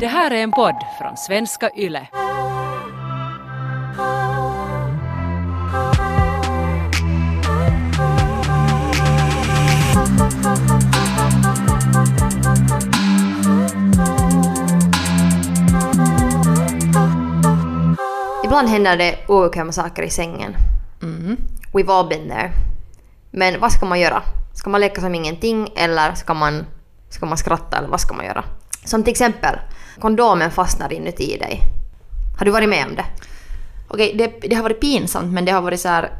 Det här är en podd från svenska YLE. Ibland händer det obekväma saker i sängen. We've all been there. Men vad ska man göra? Ska man leka som ingenting eller ska man, ska man skratta eller vad ska man göra? Som till exempel, kondomen fastnar inuti dig. Har du varit med om det? Okej, det, det har varit pinsamt men det har varit så här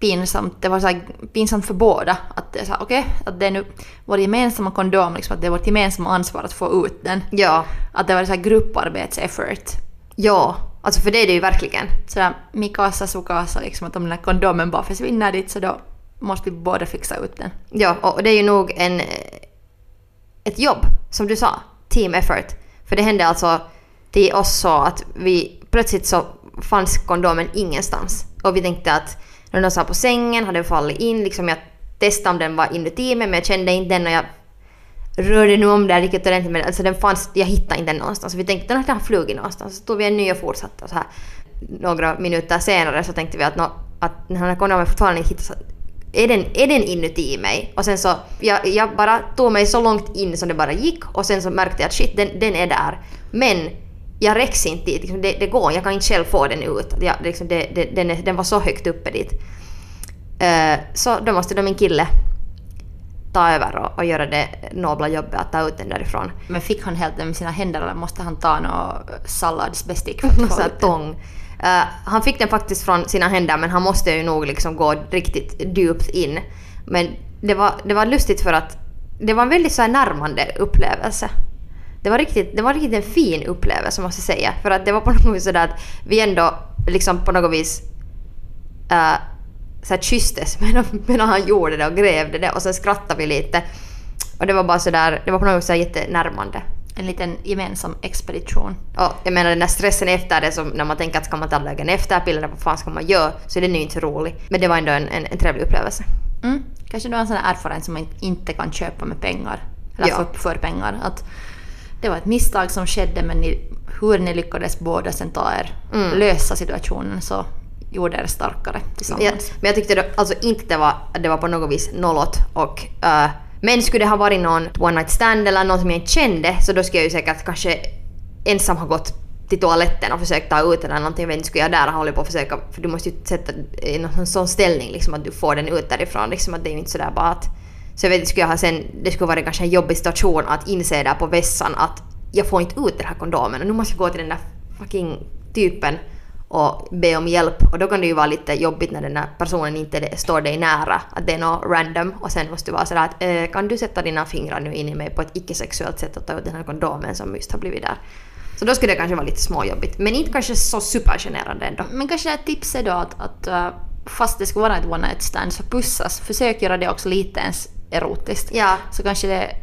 pinsamt, det var så pinsamt för båda. Att det är så här, okej, att det är nu vår gemensamma kondom, liksom, att det är vårt gemensamma ansvar att få ut den. Ja. Att det var så här grupparbetseffort. Ja, alltså för det är det ju verkligen. Sådär Mikasa Sukasa, liksom att om den här kondomen bara försvinner dit så då måste vi båda fixa ut den. Ja, och det är ju nog en, ett jobb, som du sa. Team effort. För det hände alltså till oss så att vi plötsligt så fanns kondomen ingenstans. Och vi tänkte att när den sa på sängen hade den fallit in. Liksom jag testade om den var inuti mig men jag kände inte den och jag rörde nu om där riktigt ordentligt men alltså den fanns, jag hittade inte den någonstans. Vi tänkte att den har flugit någonstans. Så tog vi en ny och fortsatte så här. Några minuter senare så tänkte vi att, no, att den här kondomen fortfarande inte hittas är den, är den inuti mig? Och sen så, jag, jag bara tog mig så långt in som det bara gick och sen så märkte jag att shit, den, den är där. Men jag räcks inte dit, liksom, det, det går jag kan inte själv få den ut. Jag, liksom, det, det, den, är, den var så högt uppe dit. Uh, så då måste då min kille ta över och, och göra det nobla jobbet att ta ut den därifrån. Men fick han helt den med sina händer eller måste han ta något salladsbestick för Någon att få ut den? tång. Uh, han fick den faktiskt från sina händer men han måste ju nog liksom gå riktigt djupt in. Men det var, det var lustigt för att det var en väldigt så här närmande upplevelse. Det var, riktigt, det var riktigt en fin upplevelse måste jag säga. För att det var på något vis sådär att vi ändå liksom på något vis uh, så här kysstes medan, medan han gjorde det och grävde det och sen skrattade vi lite. Och det var bara sådär, det var på något vis så här jättenärmande. En liten gemensam expedition. Och jag menar den där stressen efter det, som när man tänker att ska man ta lägen efterpiller, vad fan ska man göra? Så den är ju inte rolig. Men det var ändå en, en, en trevlig upplevelse. Mm. Kanske du har en sån här erfarenhet som man inte kan köpa med pengar. Eller Ja. för, för pengar. Att det var ett misstag som skedde men ni, hur ni lyckades båda sen ta er lösa situationen så gjorde er starkare tillsammans. Jag, men jag tyckte då, alltså inte det var, det var på något vis nollot och uh, men skulle det ha varit någon one night stand eller någon som jag inte kände så då skulle jag ju säkert kanske ensam ha gått till toaletten och försökt ta ut den eller någonting. Jag vet inte, skulle jag där ha hållit på att försöka, för du måste ju sätta i någon sån ställning liksom att du får den ut därifrån liksom att det är ju inte sådär bara att så jag vet inte, skulle jag ha sen, det skulle vara kanske en jobbig situation att inse där på vässan att jag får inte ut den här kondomen och nu måste jag gå till den där fucking typen och be om hjälp. Och då kan det ju vara lite jobbigt när den där personen inte står dig nära, att det är något random och sen måste du vara sådär att eh, kan du sätta dina fingrar nu in i mig på ett icke-sexuellt sätt och ta ut den här kondomen som just har blivit där. Så då skulle det kanske vara lite småjobbigt, men inte kanske så supergenerande ändå. Men kanske ett tips är då att, att äh, fast det ska vara ett one night stand så pussas. Försök göra det också lite ens erotiskt. Ja. Så kanske det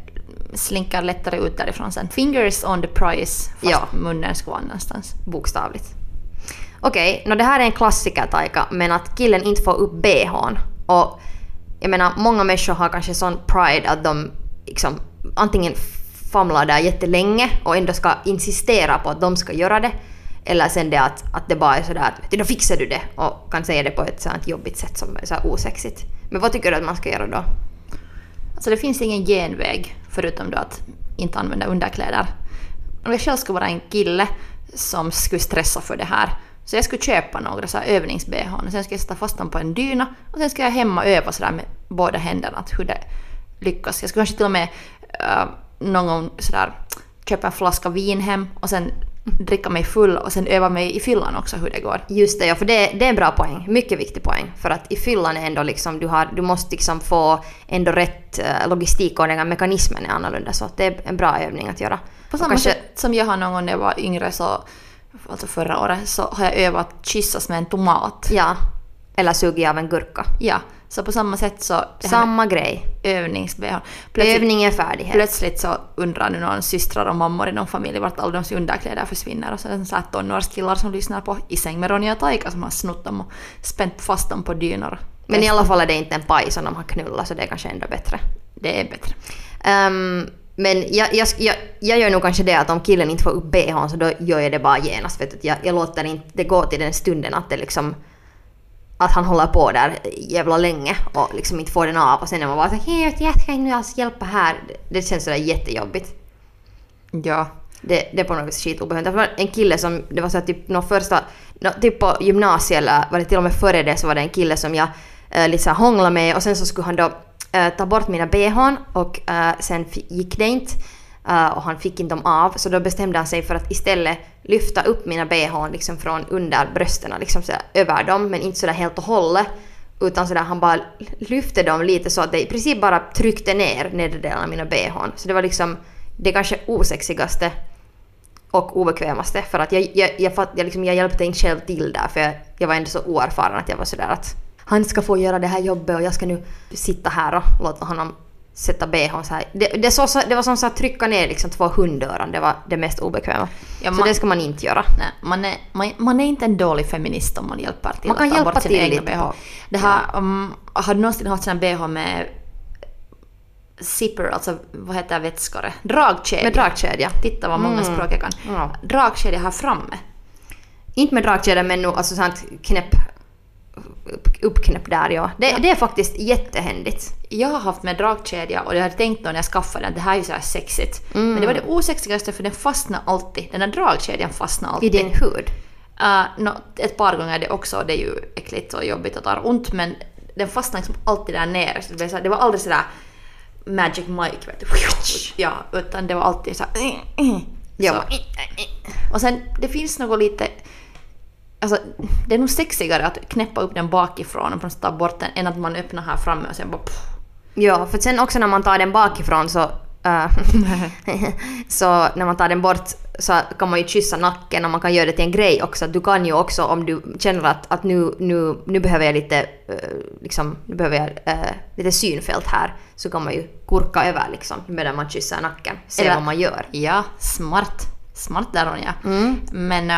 slinker lättare ut därifrån sen. Fingers on the prize fast Ja. munnen ska vara någonstans. Bokstavligt. Okej, nå det här är en klassiker Taika, men att killen inte får upp bhn. Och jag menar, många människor har kanske sån pride att de liksom antingen famlar där jättelänge och ändå ska insistera på att de ska göra det. Eller sen det att, att det bara är sådär att då fixar du det och kan säga det på ett sånt jobbigt sätt som är så osexigt. Men vad tycker du att man ska göra då? Alltså det finns ingen genväg förutom då att inte använda underkläder. Om jag själv skulle vara en kille som skulle stressa för det här så jag skulle köpa några så här övnings-bh och sen ska jag sätta fast dem på en dyna och sen ska jag hemma öva sådär med båda händerna att hur det lyckas. Jag skulle kanske till och med äh, någon gång sådär köpa en flaska vin hem och sen dricka mig full och sen öva mig i fyllan också hur det går. Just det, ja, för det, det är en bra poäng. Mycket viktig poäng. För att i fyllan är ändå liksom, du, har, du måste liksom få ändå rätt uh, logistik och den här mekanismen är annorlunda. Så det är en bra övning att göra. På samma kanske- sätt som jag har någon gång när jag var yngre så, alltså förra året, så har jag övat kyssas med en tomat. Ja. Eller sugit av en gurka. Ja, så på samma sätt så... Samma grej. Plötsligt, Övning är färdighet. plötsligt så undrar nu någon systrar och mammor i någon familj vart alla deras underkläder försvinner och så är det så här tonårskillar som lyssnar på I säng med Ronja och Taika som har snott dem och spänt fast dem på dynor. Men i alla fall är det inte en paj som de har knullat så det är kanske ändå bättre. Det är bättre. Ehm, Men jag, jag, jag, jag gör nog kanske det att om killen inte får upp bhn så då gör jag det bara genast. Vet du. Jag, jag låter inte det gå till den stunden att det liksom att han håller på där jävla länge och liksom inte får den av och sen är man bara såhär hej jag ska inte alls hjälpa här. Det känns sådär jättejobbigt. Ja. Det, det är på något vis skitobehövligt. Det var en kille som, det var så typ någon första, nå, typ på gymnasiet eller var det till och med före det så var det en kille som jag eh, så här hånglade med och sen så skulle han då eh, ta bort mina bhn och eh, sen gick det inte. Eh, och han fick inte dem av så då bestämde han sig för att istället lyfta upp mina bhn liksom från under brösten, liksom så över dem men inte sådär helt och hållet. Utan sådär han bara lyfte dem lite så att det i princip bara tryckte ner nedre delen av mina bhn. Så det var liksom det kanske osexigaste och obekvämaste för att jag, jag, jag, jag, liksom, jag hjälpte inte själv till där för jag, jag var ändå så oerfaren att jag var sådär att han ska få göra det här jobbet och jag ska nu sitta här och låta honom sätta bhn så här. Det, det, så, så- det var som att trycka ner liksom två hundöron, det var det mest obekväma. Ja, så man- det ska man inte göra. Nej, man, är, man, man är inte en dålig feminist om man hjälper till Man kan att ta hjälpa bort sina egna bh. Det här, um, har du någonsin haft sån bh med zipper, alltså vad heter vätskor? Dragkedja. Med dragkedja. Titta vad många Mm. språk jag kan. Ja. Dragkedja här framme. Inte med dragkedja men nog alltså sånt knäpp uppknäpp där ja. Det, Ja. det är faktiskt jättehändigt. Jag har haft med dragkedja och jag hade tänkt då när jag skaffade den, det här är ju så här sexigt. Mm. Men det var det osexigaste för den fastnar alltid. Den där dragkedjan fastnar I alltid. din hud. Uh, nå, ett par gånger det också, det är ju äckligt och jobbigt och tar ont men den fastnar liksom alltid där nere. Så det, blev så här, det var aldrig sådär Magic Mike vet du. Ja, utan det var alltid såhär... Ja. Så. Och sen det finns något lite... Alltså det är nog sexigare att knäppa upp den bakifrån och ta bort den än att man öppnar här framme och sen bara... Pff. Ja, för sen också när man tar den bakifrån så... äh, så när man tar den bort så kan man ju kyssa nacken och man kan göra det till en grej också. Du kan ju också om du känner att, att nu, nu, nu behöver jag lite, äh, liksom, nu behöver jag äh, lite synfält här så kan man ju kurka över liksom medan man kysser nacken. Se Eller- vad man gör. Ja, smart. Smart där Ronja. Mm. Men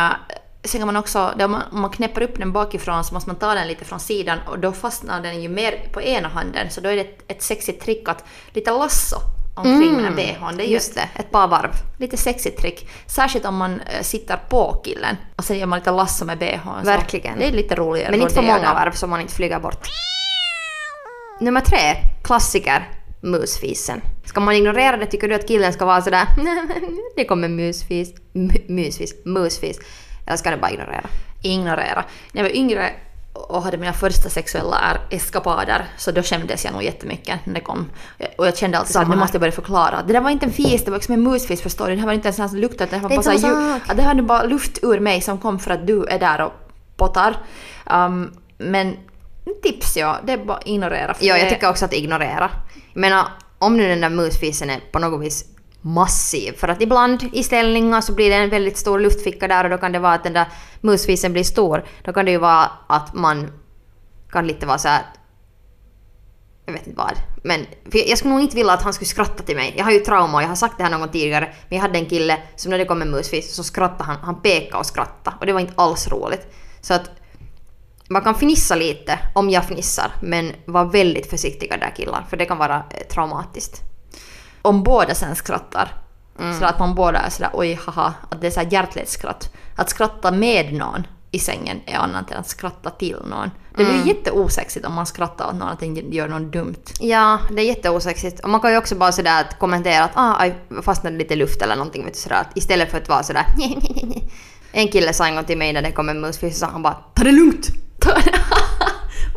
sen kan man också, man, om man knäpper upp den bakifrån så måste man ta den lite från sidan och då fastnar den ju mer på ena handen så då är det ett, ett sexigt trick att lite lasso omkring den här bhn. Det är Mm. Just det, ett par varv. lite sexigt trick. Särskilt om man äh, sitter på killen och sen gör man lite lasso med bhn. Verkligen. Det är lite roligare. Men inte för många varv så man inte flyger bort. Nummer tre, klassiker, musfisen. Ska man ignorera det tycker du att killen ska vara sådär det kommer musfis, mu- musfis, musfis. Eller ska du bara ignorera? ignorera. När jag var yngre och hade mina första sexuella eskapader så då skämdes jag nog jättemycket när det kom. Och jag kände alltid att nu här. måste jag börja förklara. Det där var inte en fis, det var liksom en musfis förstår du. Det här var inte ens någon som luktade. Det, här var bara så här det här är bara luft ur mig som kom för att du är där och pottar. Um, men tips ja, det är bara att ignorera. Ja, jag tycker också att ignorera. Menar, om nu den där musfisen är på något vis massiv, för att ibland i ställningar så blir det en väldigt stor luftficka där och då kan det vara att den där musfisen blir stor. Då kan det ju vara att man kan lite vara så här. Jag vet inte vad. Men för jag skulle nog inte vilja att han skulle skratta till mig. Jag har ju trauma och jag har sagt det här någon gång tidigare. Men jag hade en kille som när det kom en musfis så skrattade han. Han pekade och skrattade. Och det var inte alls roligt. Så att man kan fnissa lite om jag fnissar. Men var väldigt försiktiga där killar. För det kan vara eh, traumatiskt om båda sen skrattar. Mm. Så att man båda är sådär oj haha, att det är såhär hjärtligt skratt. Att skratta med någon i sängen är annat än att skratta till någon. Det blir Mm. jätteosexigt om man skrattar åt någon att den gör något dumt. Ja, det är jätteosexigt. Och man kan ju också bara sådär att kommentera att ah, aj, fastnade lite luft eller någonting. Vet du, sådär, att istället för att vara sådär En kille sa en gång till mig när det kom en musfis så sa han bara Ta det lugnt!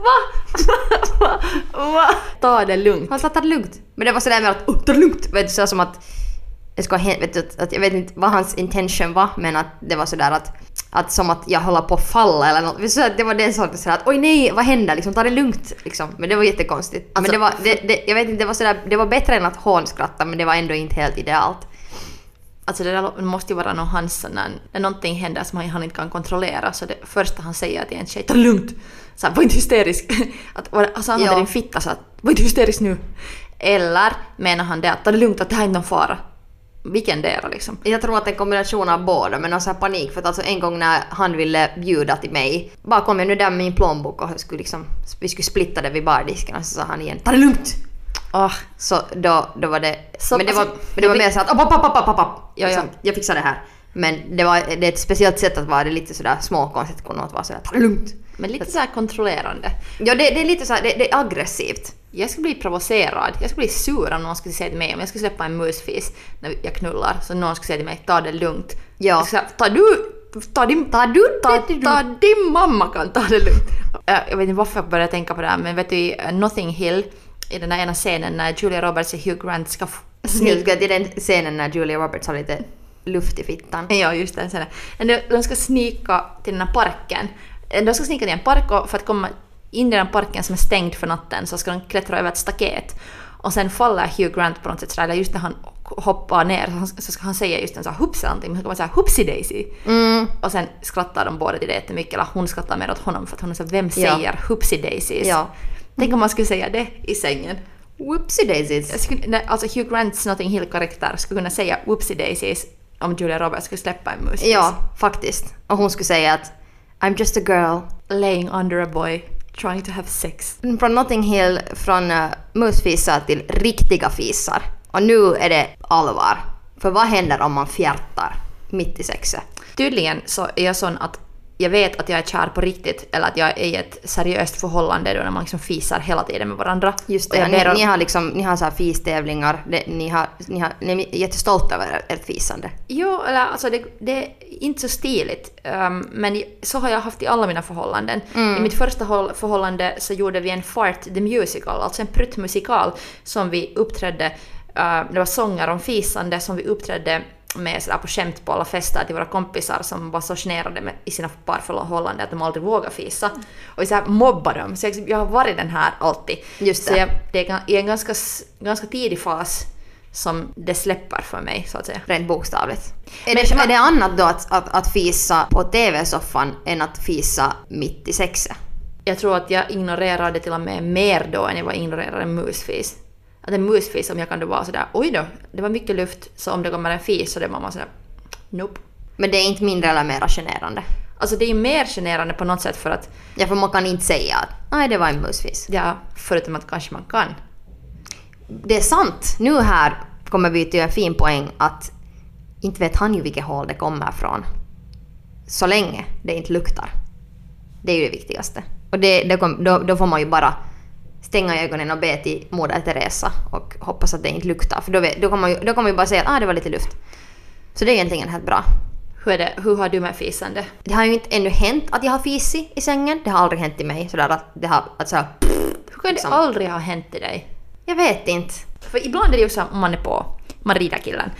Va? Va? Ta det lugnt. Han sa ta det lugnt. Men det var sådär med att oh, ta det lugnt! Vet du, så som att det ska vet du, att, jag vet inte vad hans intention var men att det var sådär att, att som att jag håller på att falla eller något. Så det var den sorten sådär att oj nej vad händer liksom, ta det lugnt liksom. Men det var jättekonstigt. Alltså- men det var, det, det, jag vet inte, det var sådär, det var bättre än att hånskratta men det var ändå inte helt idealt. Alltså det där måste ju vara någon hans sån där- när någonting händer som han, inte kan kontrollera så det första han säger till en tjej ta det lugnt. Så här, var inte hysterisk. Att, alltså han hade din fitta så att var inte hysterisk nu. Eller menar han det att ta det lugnt att det här är inte någon fara. Vilken är liksom. Jag tror att en kombination av båda men alltså panik för att alltså en gång när han ville bjuda till mig bara kom jag nu där med min plånbok och skulle liksom, vi skulle splitta det vid bardisken och så sa han igen ta det lugnt! Åh, Så då, då var det... Så- men det var, alltså, men det var mer så att app, app, app, app, app. Ja, ja. Liksom, Jag fixar det här. Men det, var, det är ett speciellt sätt att vara det lite sådär småkonstigt. Kunna att vara sådär, ta det lugnt. men lite så här kontrollerande. Ja, det, det är lite såhär, det, det är aggressivt. Jag skulle bli provocerad. Jag skulle bli sur om någon skulle säga till mig, om jag skulle släppa en musfis när jag knullar, så någon skulle säga till mig ta det lugnt. Ja. Jag skulle säga, ta du, ta din, ta du, ta, ta din mamma kan ta det lugnt. Äh, Jag vet inte varför jag började tänka på det här, men vet du i uh, Notting Hill, i den där ena scenen när Julia Roberts och Hugh Grant ska f- Jag snika ska till den scenen när Julia Roberts har lite luft i fittan. Ja, just den scenen. De, ska snika till den här parken. De ska snika till en park och för att komma in i den parken som är stängd för natten så ska de klättra över ett staket. Och sen faller Hugh Grant på något sätt sådär, eller just när han hoppar ner så, ska han säga just en sån här eller någonting, men så kommer säga hoopsie daisy. Mm. Och sen skrattar de båda till det jättemycket, eller hon skrattar mer åt honom för att hon är så vem Ja. säger hoopsie daisies? Ja. Tänk om man skulle säga det i sängen. Whoopsie daisies. Skulle, alltså Hugh Grants Notting Hill-karaktär skulle kunna säga whoopsie daisies om Julia Roberts skulle släppa en mus. Ja, faktiskt. Och hon skulle säga att I'm just a girl. laying under a boy trying to have sex. Från Notting Hill, från uh, musfisar till riktiga fisar. Och nu är det allvar. För vad händer om man fjärtar mitt i sexet? Tydligen så är jag sån att jag vet att jag är kär på riktigt eller att jag är i ett seriöst förhållande då när man liksom fisar hela tiden med varandra. Just det, ni, ber ni har liksom, ni har så här fistävlingar, det, ni, har, ni, har, ni är jättestolta över ert fisande. Jo, eller alltså det, det är inte så stiligt. ehm, men så har jag haft i alla mina förhållanden. I mitt första håll, förhållande så gjorde vi en Fart the Musical, alltså en pruttmusikal som vi uppträdde, eh, det var sånger om fisande som vi uppträdde med sådär på skämt på alla fester till våra kompisar som var så generade med, i sina parförhållanden att de aldrig vågade fisa. Och vi så här mobbade dem. Så jag, jag har varit den här alltid. Just Så det. jag, det är i en ganska, ganska tidig fas som det släpper för mig, så att säga. Rent bokstavligt. Är det, är det annat då att, att, att fisa på TV-soffan än att fisa mitt i sexet? Jag tror att jag ignorerade till och med mer då än jag var ignorerade en musfis. Att en musfis, om jag kan då vara sådär oj då, det var mycket luft, så om det kommer en fis så det var man sådär nope. Men det är inte mindre eller mer generande. Alltså det är ju mer generande på något sätt för att, Ja, för man kan inte säga att nej, det var en musfis. ja, förutom att kanske man kan. Det är sant. Nu här kommer vi till en fin poäng att inte vet han ju vilket håll det kommer från. Så länge det inte luktar. Det är ju det viktigaste. Och det, det kom, då, då får man ju bara stänga ögonen och be till Moder Teresa och hoppas att det inte luktar. För då, vet, då, man ju, då man ju bara säga att ah, det var lite luft. Så det är egentligen helt bra. Hur, är det, hur har du med fisande? Det har ju inte ännu hänt att jag har fisit i sängen. Det har aldrig hänt i mig sådär att det har... Att så här, Hur kan det Liksom. aldrig ha hänt i dig? jag vet inte. För ibland är det ju så om man är på, man rider killen.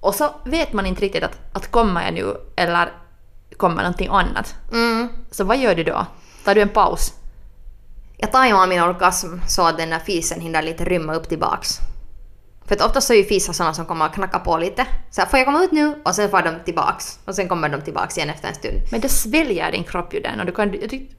Och så vet man inte riktigt att, att kommer jag nu eller kommer någonting annat. Mm. Så vad gör du då? Tar du en paus? Jag tajmar min orgasm så att den där fisen hinner lite rymma upp tillbaks. För att oftast är ju fisar såna som kommer att knacka på lite. Så här, får jag komma ut nu? Och sen får de tillbaks. Och sen kommer de tillbaks igen efter en stund. Men då sväljer din kropp ju den och du, kan,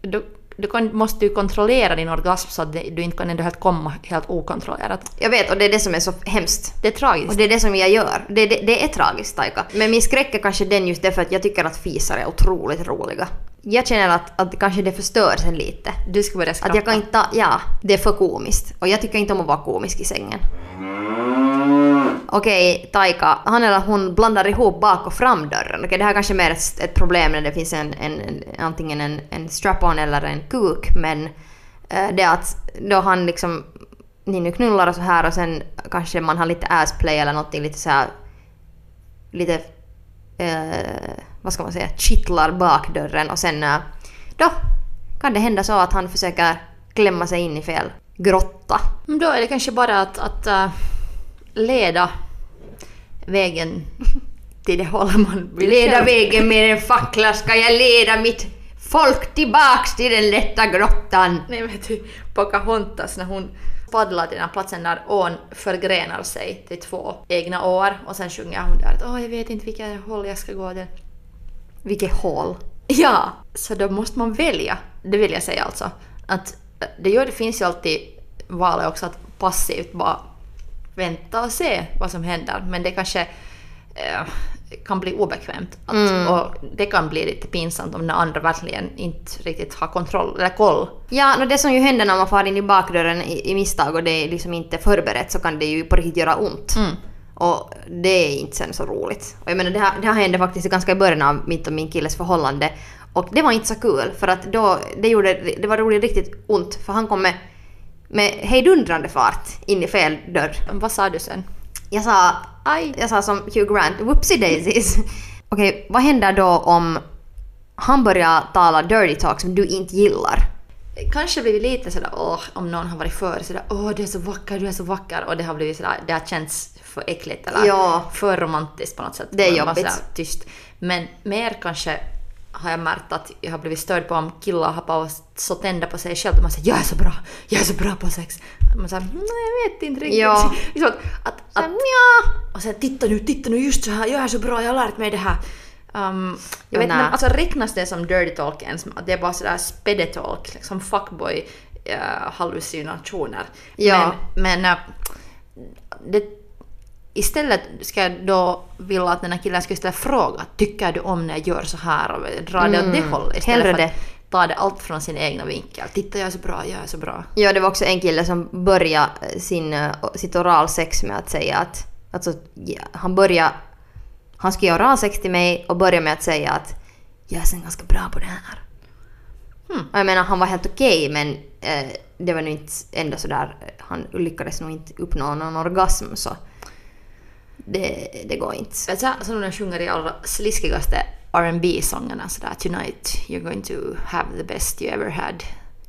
du, du, kan, måste ju kontrollera din orgasm så att du inte kan ändå helt komma helt okontrollerat. Jag vet, och det är det som är så hemskt. Det är tragiskt. Och det är det som jag gör. Det, det, det är tragiskt, Taika. Men min skräck är kanske den just därför att jag tycker att fisar är otroligt roliga. Jag känner att, att kanske det förstör sen lite. Du ska börja skratta. Att jag kan inte ja, det är för komiskt. Och jag tycker inte om att vara komisk i sängen. Okej, Taika, han eller hon blandar ihop bak och framdörren. Okej, det här är kanske mer ett, ett problem när det finns en, en, en, antingen en, en strap-on eller en kuk, men eh, det är att då han liksom, ni nu knullar och så här och sen kanske man har lite assplay eller någonting lite så här lite, eh, vad ska man säga, kittlar bakdörren och sen eh, då kan det hända så att han försöker klämma sig in i fel grotta. Men då är det kanske bara att, att äh, leda vägen till det håll man vill Leda vägen med en fackla ska jag leda mitt folk tillbaks till den lätta grottan. Nej vet du, Pocahontas när hon paddlar till den här platsen där ån förgrenar sig till två egna år och sen sjunger hon där att åh jag vet inte vilket håll jag ska gå till. Vilket hål. Ja, så då måste man välja. Det vill jag säga alltså. Att äh, det, gör, det finns ju alltid valet också att passivt bara vänta och se vad som händer. Men det kanske... eh, kan bli obekvämt. Att, Och det kan bli lite pinsamt om den andra verkligen inte riktigt har kontroll eller koll. Ja, no det som ju händer när man far in i bakdörren i, i misstag och det är liksom inte förberett så kan det ju på riktigt göra ont. Mm. Och det är inte sen så roligt. Och jag menar det här, det här hände faktiskt ganska i början av mitt och min killes förhållande. Och det var inte så kul för att då, det, gjorde, det var roligt riktigt ont för han kom med, med hejdundrande fart in i fel dörr. Vad sa du sen? Jag sa, Aj! jag sa som Hugh Grant, whoopsie daisies. Okej, vad händer då om han börjar tala dirty talk som du inte gillar? Kanske blivit lite sådär åh, om någon har varit före sådär åh du är så vacker, du är så vacker och det har blivit sådär, det har känts för äckligt eller Ja. för romantiskt på något sätt. Det är jobbigt. tyst. Men mer kanske har jag märkt att jag har blivit störd på om killar har bara så tända på sig själv. Man säger jag är så bra, jag är så bra på sex. Man säger nej jag vet inte riktigt. Ja. liksom att, att, att, Nja. och sen titta nu, titta nu just så här, jag är så bra, jag har lärt mig det här. Um, jag vet men alltså räknas det som dirty talk ens? Att det är bara sådär spedetalk, liksom fuckboy uh, hallucinationer. Ja. Men, men äh, det, istället ska jag då vilja att den här killen ska istället fråga tycker du om när jag gör så här och dra det åt det hållet istället Mm. Hellre för att ta det allt från sin egna vinkel. Titta jag är så bra, jag är så bra. Ja, det var också en kille som började sin, eh, sitt oralsex med att säga att... Alltså, ja, han började... Han skulle göra oralsex till mig och började med att säga att jag är sen ganska bra på det här. Hmm. Jag menar, han var helt okej men eh, det var nog inte ändå sådär... Han lyckades nog inte uppnå någon orgasm så... Det, det går inte. Vet du, som de sjunger i allra sliskigaste rb sångerna sådär “Tonight you're going to have the best you ever had”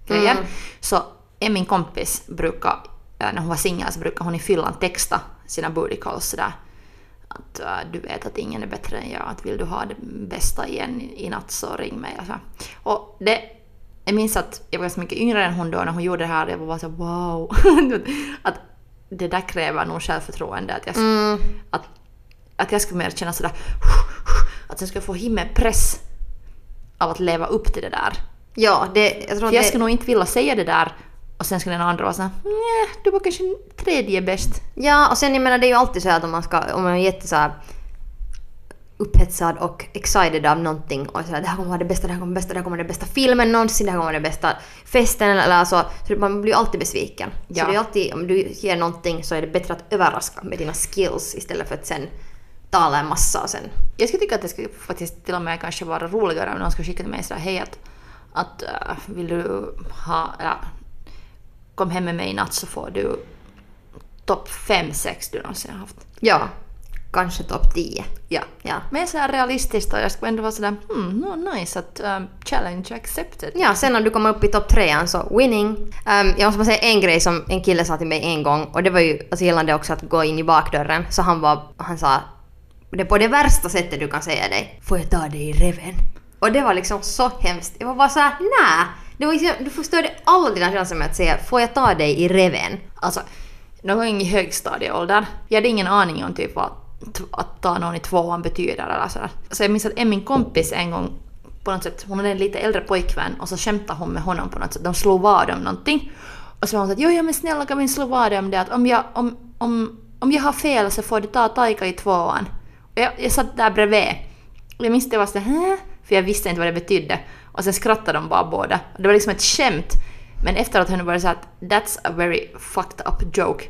grejer. Mm. Så en min kompis brukar, eh, när hon var singel så brukade hon i fyllan texta sina booty calls sådär att eh, du vet att ingen är bättre än jag, att vill du ha det bästa igen i, natt så ring mig. Och, så. och det, jag minns att jag var ganska mycket yngre än hon då när hon gjorde det här jag var bara så wow. att det där kräver nog självförtroende. Att jag, Mm. att, att jag skulle mer känna sådär att jag skulle få himmelpress av att leva upp till det där. Ja, det... Jag tror För att jag det, skulle nog inte vilja säga det där och sen skulle den andra vara såhär nej, du var kanske tredje bäst. Ja, och sen jag menar det är ju alltid så att om man ska, om man är jätte så här upphetsad och excited av någonting och så här, det här kommer vara det bästa, det här kommer vara det bästa, det här kommer vara det bästa filmen någonsin, det här kommer vara det bästa festen eller alltså, så man blir alltid besviken. Ja. Så det är alltid, om du ger någonting så är det bättre att överraska med dina skills istället för att sen tala en massa och sen... Jag skulle tycka att det skulle faktiskt till och med kanske vara roligare om någon skulle skicka till mig sådär hej att, att äh, vill du ha, ja, kom hem med mig i natt så får du topp fem sex du någonsin har haft. Ja, kanske topp 10. Ja. Ja. Men sådär realistiskt och jag skulle ändå vara sådär hmm, no, nice att um, challenge accepted. Ja, sen när du kommer upp i topp trean så winning. Um, jag måste bara säga en grej som en kille sa till mig en gång och det var ju alltså gällande också att gå in i bakdörren. Så han var, han sa det på det värsta sättet du kan säga dig. Får jag ta dig i reven? Och det var liksom så hemskt. Jag var bara såhär, nej. Det var liksom, du förstörde alla dina chanser med att säga får jag ta dig i reven? Alltså, någon i högstadieåldern, jag hade ingen aning om typ vad att ta någon i tvåan betyder eller sådär. Så jag minns att en min kompis en gång på något sätt, hon hade en lite äldre pojkvän och så skämtade hon med honom på något sätt. De slog vad om någonting. Och så var hon så att jo, ja men snälla kan vi slå vad om det att om jag, om, om, om jag har fel så får du ta Taika i tvåan. Och jag, jag satt där bredvid. Och jag minns jag var sådär Hä? För jag visste inte vad det betydde. Och sen skrattade de bara båda. Det var liksom ett skämt. Men efteråt har hon bara sagt that's a very fucked up joke.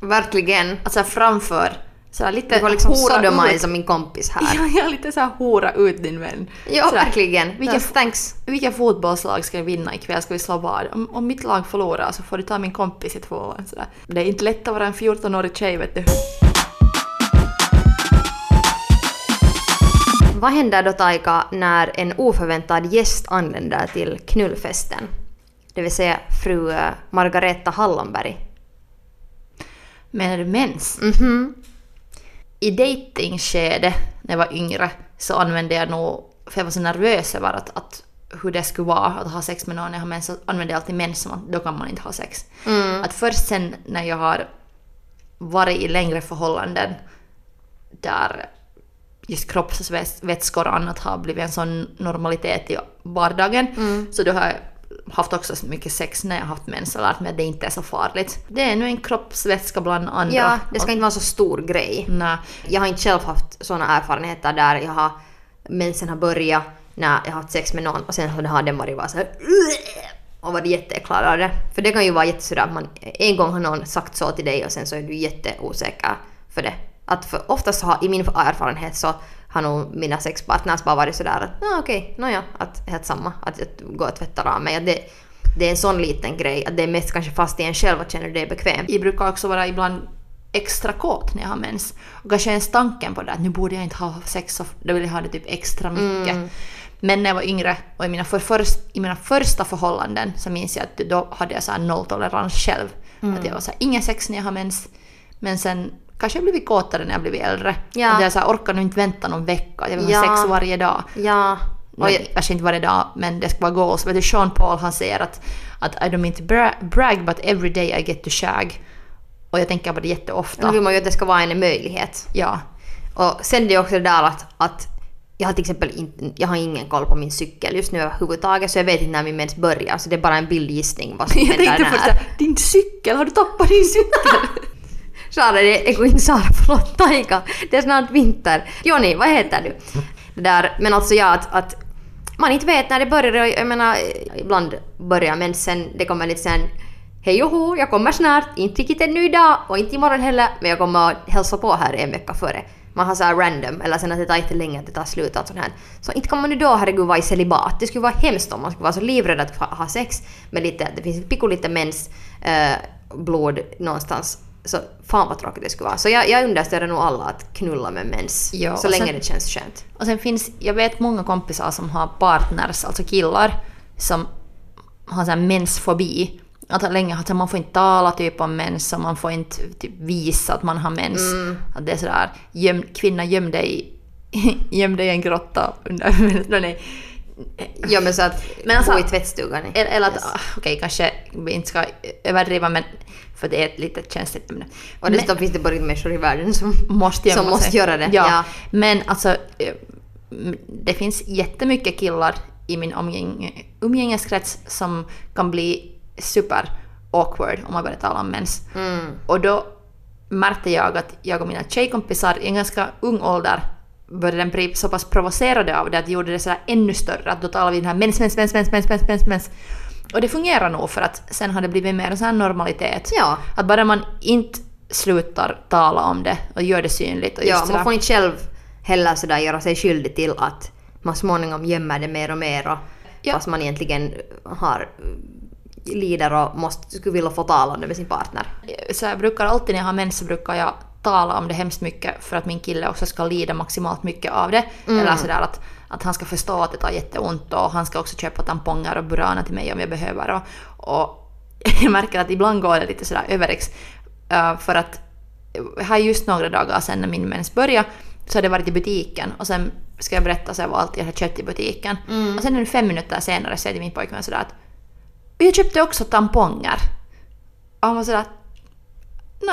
Verkligen. Alltså framför, så lite Det var liksom sodomize ut. min kompis här. Ja, ja, lite så här hora ut din vän. Ja, verkligen. Vilka, Ja, thanks. vilka fotbollslag ska vinna ikväll? Ska vi slå vad? Om, om mitt lag förlorar så får du ta min kompis i tvåan. Så där. Det är inte lätt att vara en 14-årig tjej vet du. Vad händer då Taika när en oförväntad gäst anländer till knullfesten? Det vill säga fru eh, Margareta Hallonberg. Menar du mens? Mhm. I dejtingskede när jag var yngre så använde jag nog, för jag var så nervös över att, att hur det skulle vara att ha sex med någon när jag har mens, så använde jag alltid mens som att då kan man inte ha sex. Att först sen när jag har varit i längre förhållanden där just kroppsvätskor och annat har blivit en sån normalitet i vardagen. Så då har jag haft också så mycket sex när jag haft mens och lärt mig att det inte är så farligt. Det är nu en kroppsvätska bland andra. Ja, det ska inte vara så stor grej. Nej. Jag har inte själv haft såna erfarenheter där jag har mensen har börjat när jag haft sex med någon och sen har den varit bara så här och varit jätteäcklad av det. För det kan ju vara jättesådär att man en gång har någon sagt så till dig och sen så är du jätteosäker för det. Att för oftast har, i min erfarenhet så har nog mina sexpartners bara varit sådär att ah, okej, okay, nåja, att helt samma, att jag går och tvättar av mig. Det, det är en sån liten grej, att det är mest kanske fast i en själv att känna dig bekväm. Jag brukar också vara ibland extra kåt när jag har mens. Och kanske ens tanken på det att nu borde jag inte ha sex, så då vill jag ha det typ extra mycket. Mm. Men när jag var yngre och i mina, för, först, i mina första förhållanden så minns jag att då hade jag så nolltolerans själv. Mm. Att jag var så här, ingen sex när jag har mens. Men sen kanske jag blivit kåtare när jag blivit äldre. Ja. Att jag så här, orkar nog inte vänta någon vecka. Jag vill ja. ha sex varje dag. Ja. Och jag, kanske inte varje dag, men det ska vara goals. Vet du, Sean Paul han säger att, att I don't mean to bra brag but every day I get to shag. Och jag tänker på det jätteofta. Nu vill man ju att det ska vara en möjlighet. Ja. Och sen det är också det där att, att jag har till exempel inte, jag har ingen koll på min cykel just nu överhuvudtaget så jag vet inte när min mens börjar så det är bara en bildgissning vad som jag händer tänkte först din cykel, har du tappat din cykel? Sara, det är inte Sara, förlåt, Taika. Det är snart vinter. Joni, vad heter du? Det där, men alltså ja, att, att man inte vet när det börjar. Jag menar, ibland börjar mensen, det kommer lite sen Hej och ho, jag kommer snart, inte riktigt ännu idag och inte imorgon heller, men jag kommer att hälsa på här en vecka före man har så random, eller sen att det tar jättelänge att det tar slut. Och sånt här. Så inte kan man ju då herregud vara i celibat. Det skulle vara hemskt om man skulle vara så livrädd att ha sex med lite, det finns pico lite mens eh, blod någonstans. Så fan vad tråkigt det skulle vara. Så jag, jag understöder nog alla att knulla med mens. Ja, så länge sen, det känns skönt. Och sen finns, jag vet många kompisar som har partners, alltså killar, som har sån mensfobi att länge att man får inte tala typ om mens och man får inte typ visa att man har mens. Mm. Att det är sådär, göm, kvinna göm dig, göm dig i en grotta under nej. Ja men så att men alltså, bo i tvättstugan. Eller, eller att, yes. Ah, okej okay, kanske vi inte ska överdriva men för det är ett lite känsligt ämne. Och dessutom finns det bara människor i världen som måste, som måste göra det. Ja. ja. Men alltså eh, det finns jättemycket killar i min umgäng, umgängeskrets som kan bli super awkward om man börjar tala om mens. Mm. Och då märkte jag att jag och mina tjejkompisar i en ganska ung ålder började bli så pass provocerade av det att det gjorde det så ännu större. Att då talade vi den här mens, mens, mens, mens, mens, mens, mens, mens. Och det fungerar nog för att sen har det blivit mer en sån här normalitet. Ja. Att bara man inte slutar tala om det och gör det synligt. Och ja, man får inte själv heller sådär göra sig skyldig till att man småningom gömmer det mer och mer och ja. fast man egentligen har lider och måste, skulle vilja få tala om det med sin partner. Så jag brukar alltid när jag har mens så brukar jag tala om det hemskt mycket för att min kille också ska lida maximalt mycket av det. Mm. Eller sådär att, att han ska förstå att det tar jätteont och han ska också köpa tamponger och burana till mig om jag behöver. Och, och jag märker att ibland går det lite sådär överex. Uh, för att har just några dagar sedan när min mens började så har det varit i butiken och sen ska jag berätta så vad allt jag har köpt i butiken. Mm. Och sen fem minuter senare säger till min pojkvän sådär att jag köpte också tamponger. Och han var sådär,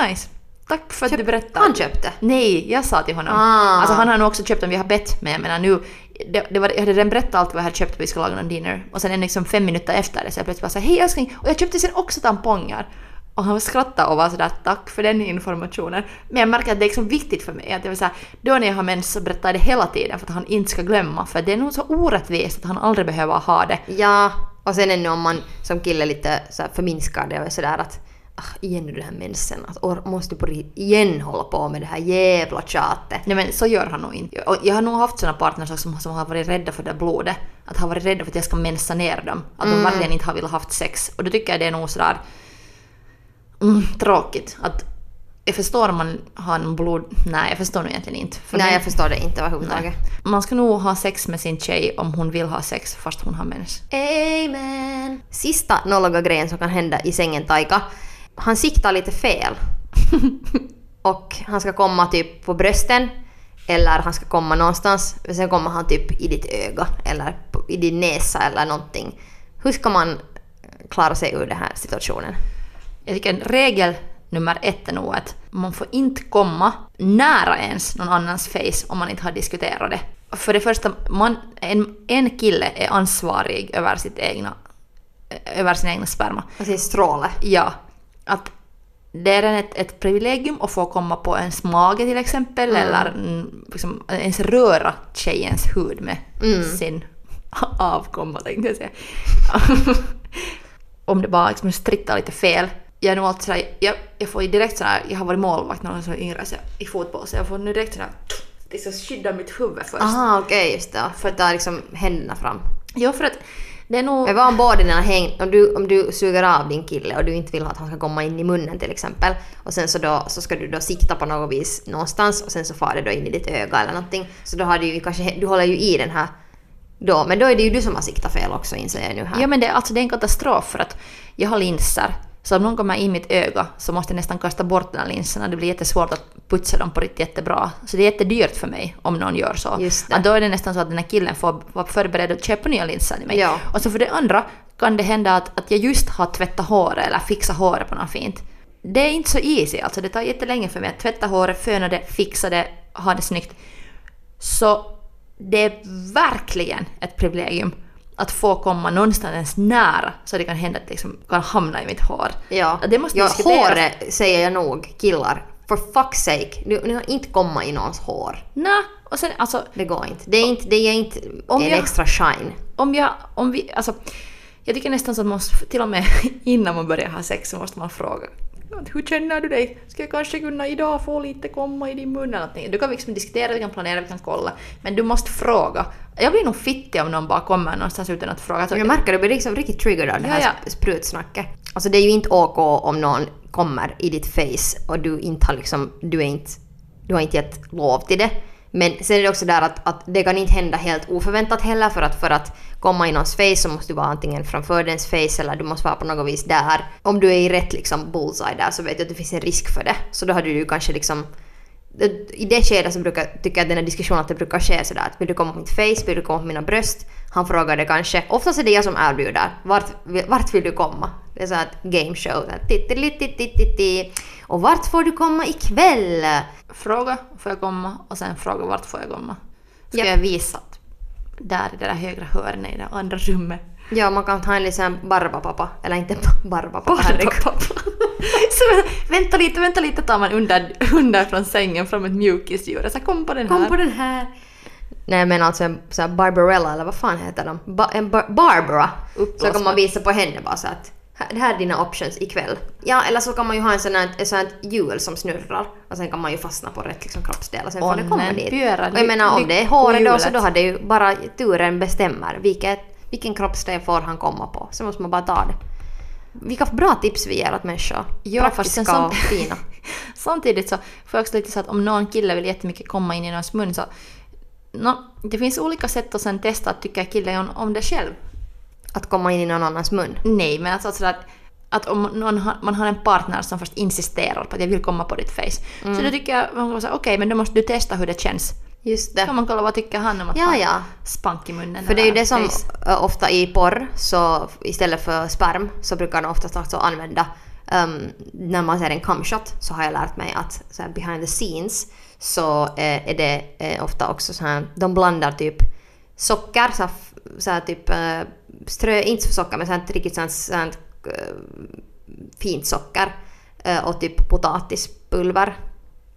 nice. Tack för att Köp, du berättade. Han köpte? Nej, jag sa till honom. Ah. Alltså han har nog också köpt om vi har bett, men jag menar nu, det, det var, jag hade redan berättat allt vad jag hade köpt och vi skulle laga någon dinner. Och sen liksom fem minuter efter det så jag plötsligt bara såhär, hej älskling, och jag köpte sen också tamponger. Och han skrattade och var sådär tack för den informationen. Men jag märker att det är liksom viktigt för mig att jag vill säga, då när jag har mens så berättar jag det hela tiden för att han inte ska glömma. För det är nog så orättvist att han aldrig behöver ha det. Ja, och sen ännu om man som kille lite så här förminskar det och sådär att igen nu den här mensen, att or, måste på igen hålla på med det här jävla tjatet. Nej men så gör han nog inte. Och jag har nog haft såna partners som, som har varit rädda för det blodet. Att ha varit rädda för att jag ska mensa ner dem. Att mm. de verkligen inte har velat haft sex. Och då tycker jag det är nog sådär mm, tråkigt. Att jag förstår om man har en blod... Nej, jag förstår nog egentligen inte. För nej, jag förstår det inte överhuvudtaget. Man ska nog ha sex med sin tjej om hon vill ha sex fast hon har mens. Amen! Sista nolliga grejen som kan hända i sängen Taika. Han siktar lite fel. och han ska komma typ på brösten. Eller han ska komma någonstans. Sen kommer han typ i ditt öga. Eller i din näsa eller någonting. Hur ska man klara sig ur den här situationen? Jag tycker en regel nummer ett är nog att man får inte komma nära ens någon annans face om man inte har diskuterat det. För det första, man, en, en kille är ansvarig över sitt egna över sin egna sperma. Och sin stråle. Ja, att det är ett, ett privilegium att få komma på ens mage till exempel eller mm, liksom, ens röra tjejens hud med sin avkomma tänkte jag säga. Om det bara liksom strittar lite fel. Jag är nog alltid sådär, jag, jag får direkt sådär, jag har varit målvakt när jag var yngre så, i fotboll så jag får nu direkt sådär, så skydda mitt huvud först. Aha, okej just det. För att ta liksom händerna fram. Jo för att det är nog... Men vad om båda dina häng... Om du, om du suger av din kille och du inte vill att han ska komma in i munnen till exempel och sen så, då, så ska du då sikta på något vis någonstans och sen så far det då in i ditt öga eller någonting. Så då har du ju kanske... Du håller ju i den här då, men då är det ju du som har siktat fel också inser jag nu här. Ja men det, alltså, det är en katastrof för att jag har linser. Så om någon kommer i mitt öga så måste jag nästan kasta bort de här linserna. Det blir jättesvårt att putsa dem på riktigt jättebra. Så det är jättedyrt för mig om någon gör så. Att då är det nästan så att den här killen får vara förberedd att köpa nya linser till mig. Ja. Och så för det andra kan det hända att, att jag just har tvättat håret eller fixat håret på något fint. Det är inte så easy alltså. Det tar jättelänge för mig att tvätta håret, föna det, fixa det, ha det snyggt. Så det är verkligen ett privilegium att få komma någonstans ens nära så det kan hända att det liksom kan hamna i mitt hår. Ja, Det måste ja håret säger jag nog, killar. For fuck's sake, du, ni har inte komma i någons hår. Nä, och sen alltså Det går inte. Det är inte, det är inte Om en jag- extra shine. om jag, om vi, alltså jag tycker nästan så att man måste, till och med innan man börjar ha sex så måste man fråga hur känner du dig? Ska jag kanske kunna idag få lite komma i din mun eller någonting? Du kan liksom diskutera, vi kan planera, vi kan kolla. Men du måste fråga. Jag blir nog fittig om någon bara kommer någonstans utan att fråga. Så Jag märker du blir liksom riktigt triggered av det här Ja, sp- sprutsnacket. Alltså det är ju inte OK om någon kommer i ditt face och du inte har liksom, du är inte, du har inte gett lov till det. Men sen är det också där att, att det kan inte hända helt oförväntat heller för att för att komma i någons face så måste du vara antingen framför dens face eller du måste vara på något vis där. Om du är i rätt liksom bullseye där så vet du att det finns en risk för det. Så då hade du ju kanske liksom i det skedet så brukar, tycker jag att den här diskussionen att det brukar ske sådär att vill du komma på mitt face, vill du komma på mina bröst? Han frågar det kanske. Oftast är det jag som erbjuder. Vart, vart vill du komma? Det är så ett game show. Och vart får du komma ikväll? fråga, får jag komma? Och sen fråga vart får jag komma? Ska Japp. jag visa att där i det där högra hörnet i det andra rummet. Ja, man kan ta en liten barbapappa. Eller inte barbapappa, herregud. Så vänta, lite, vänta lite tar man under, under från sängen fram ett mjukisdjur. Så kom på den här. Kom på den här. Nej men alltså en sån här Barbarella eller vad fan heter de? Ba- en bar- Barbara. Så kan man visa på henne bara så att det här är dina options ikväll. Ja eller så kan man ju ha en sån här, ett sånt hjul som snurrar och sen kan man ju fastna på rätt liksom, kroppsdel och sen får det komma dit. pyöra Och jag menar om det är håret då så då har det ju bara turen bestämmer vilket, vilken kroppsdel får han komma på. Så måste man bara ta det. Vilka bra tips vi ger åt människor. Ja, fast Praktiska sen och samt- fina. Samtidigt så får jag också lite så att om någon kille vill jättemycket komma in i någons mun så no, det finns olika sätt att sen testa att tycka killen om, det själv. Att komma in i någon annans mun. Nej, men alltså sådär att, att om har, man har en partner som först insisterar på att jag vill komma på ditt face. Mm. Så då tycker jag okej, men då måste du testa hur det känns. Just det. kan man kolla vad tycker han om att Ja, ha ja. spank i munnen. För det är ju det som face. ofta i porr, så istället för sperm så brukar de oftast också använda um, när man ser en camshot så har jag lärt mig att så här, behind the scenes så eh, är det eh, ofta också så här, de blandar typ socker, så här, så här typ eh, strö, inte socker men så här, riktigt sånt, sånt eh, fint socker eh, och typ potatispulver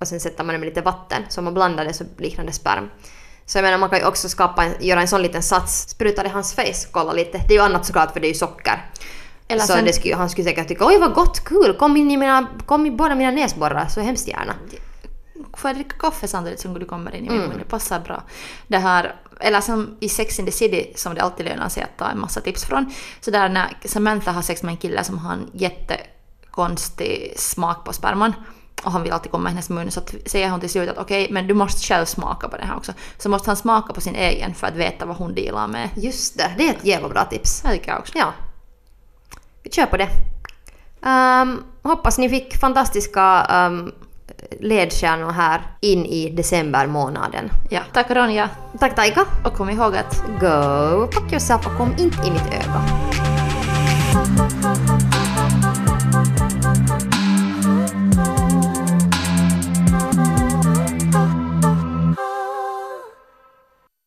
och sen sätter man det med lite vatten så om man blandar det så liknar det sperm. Så jag menar man kan ju också skapa en, göra en sån liten sats, spruta det i hans face, kolla lite. Det är ju annat såklart för det är ju socker. Eller så sen- skulle, han skulle säkert tycka oj vad gott, kul, kom in i, mina, kom i båda mina näsborrar så hemskt gärna. Får jag dricka kaffe samtidigt som du kommer in i min Mm. mun? Det passar bra. Det här, eller som i Sex in the City, som det alltid lönar sig att ta en massa tips från. Så där när Samantha har sex med en kille som har en jättekonstig smak på sperman och han vill alltid komma i hennes mun så att, säger hon till slut att okej, men du måste själv smaka på det här också. Så måste han smaka på sin egen för att veta vad hon dealar med. Just det, det är ett jävla bra tips. Det tycker jag också. Ja. Vi kör på det. Ehm, hoppas ni fick fantastiska um, ledstjärnor här in i decembermånaden. Ja, tack Ronja. Tack Taika! Och kom ihåg att Go fuck yourself och kom inte i mitt öga.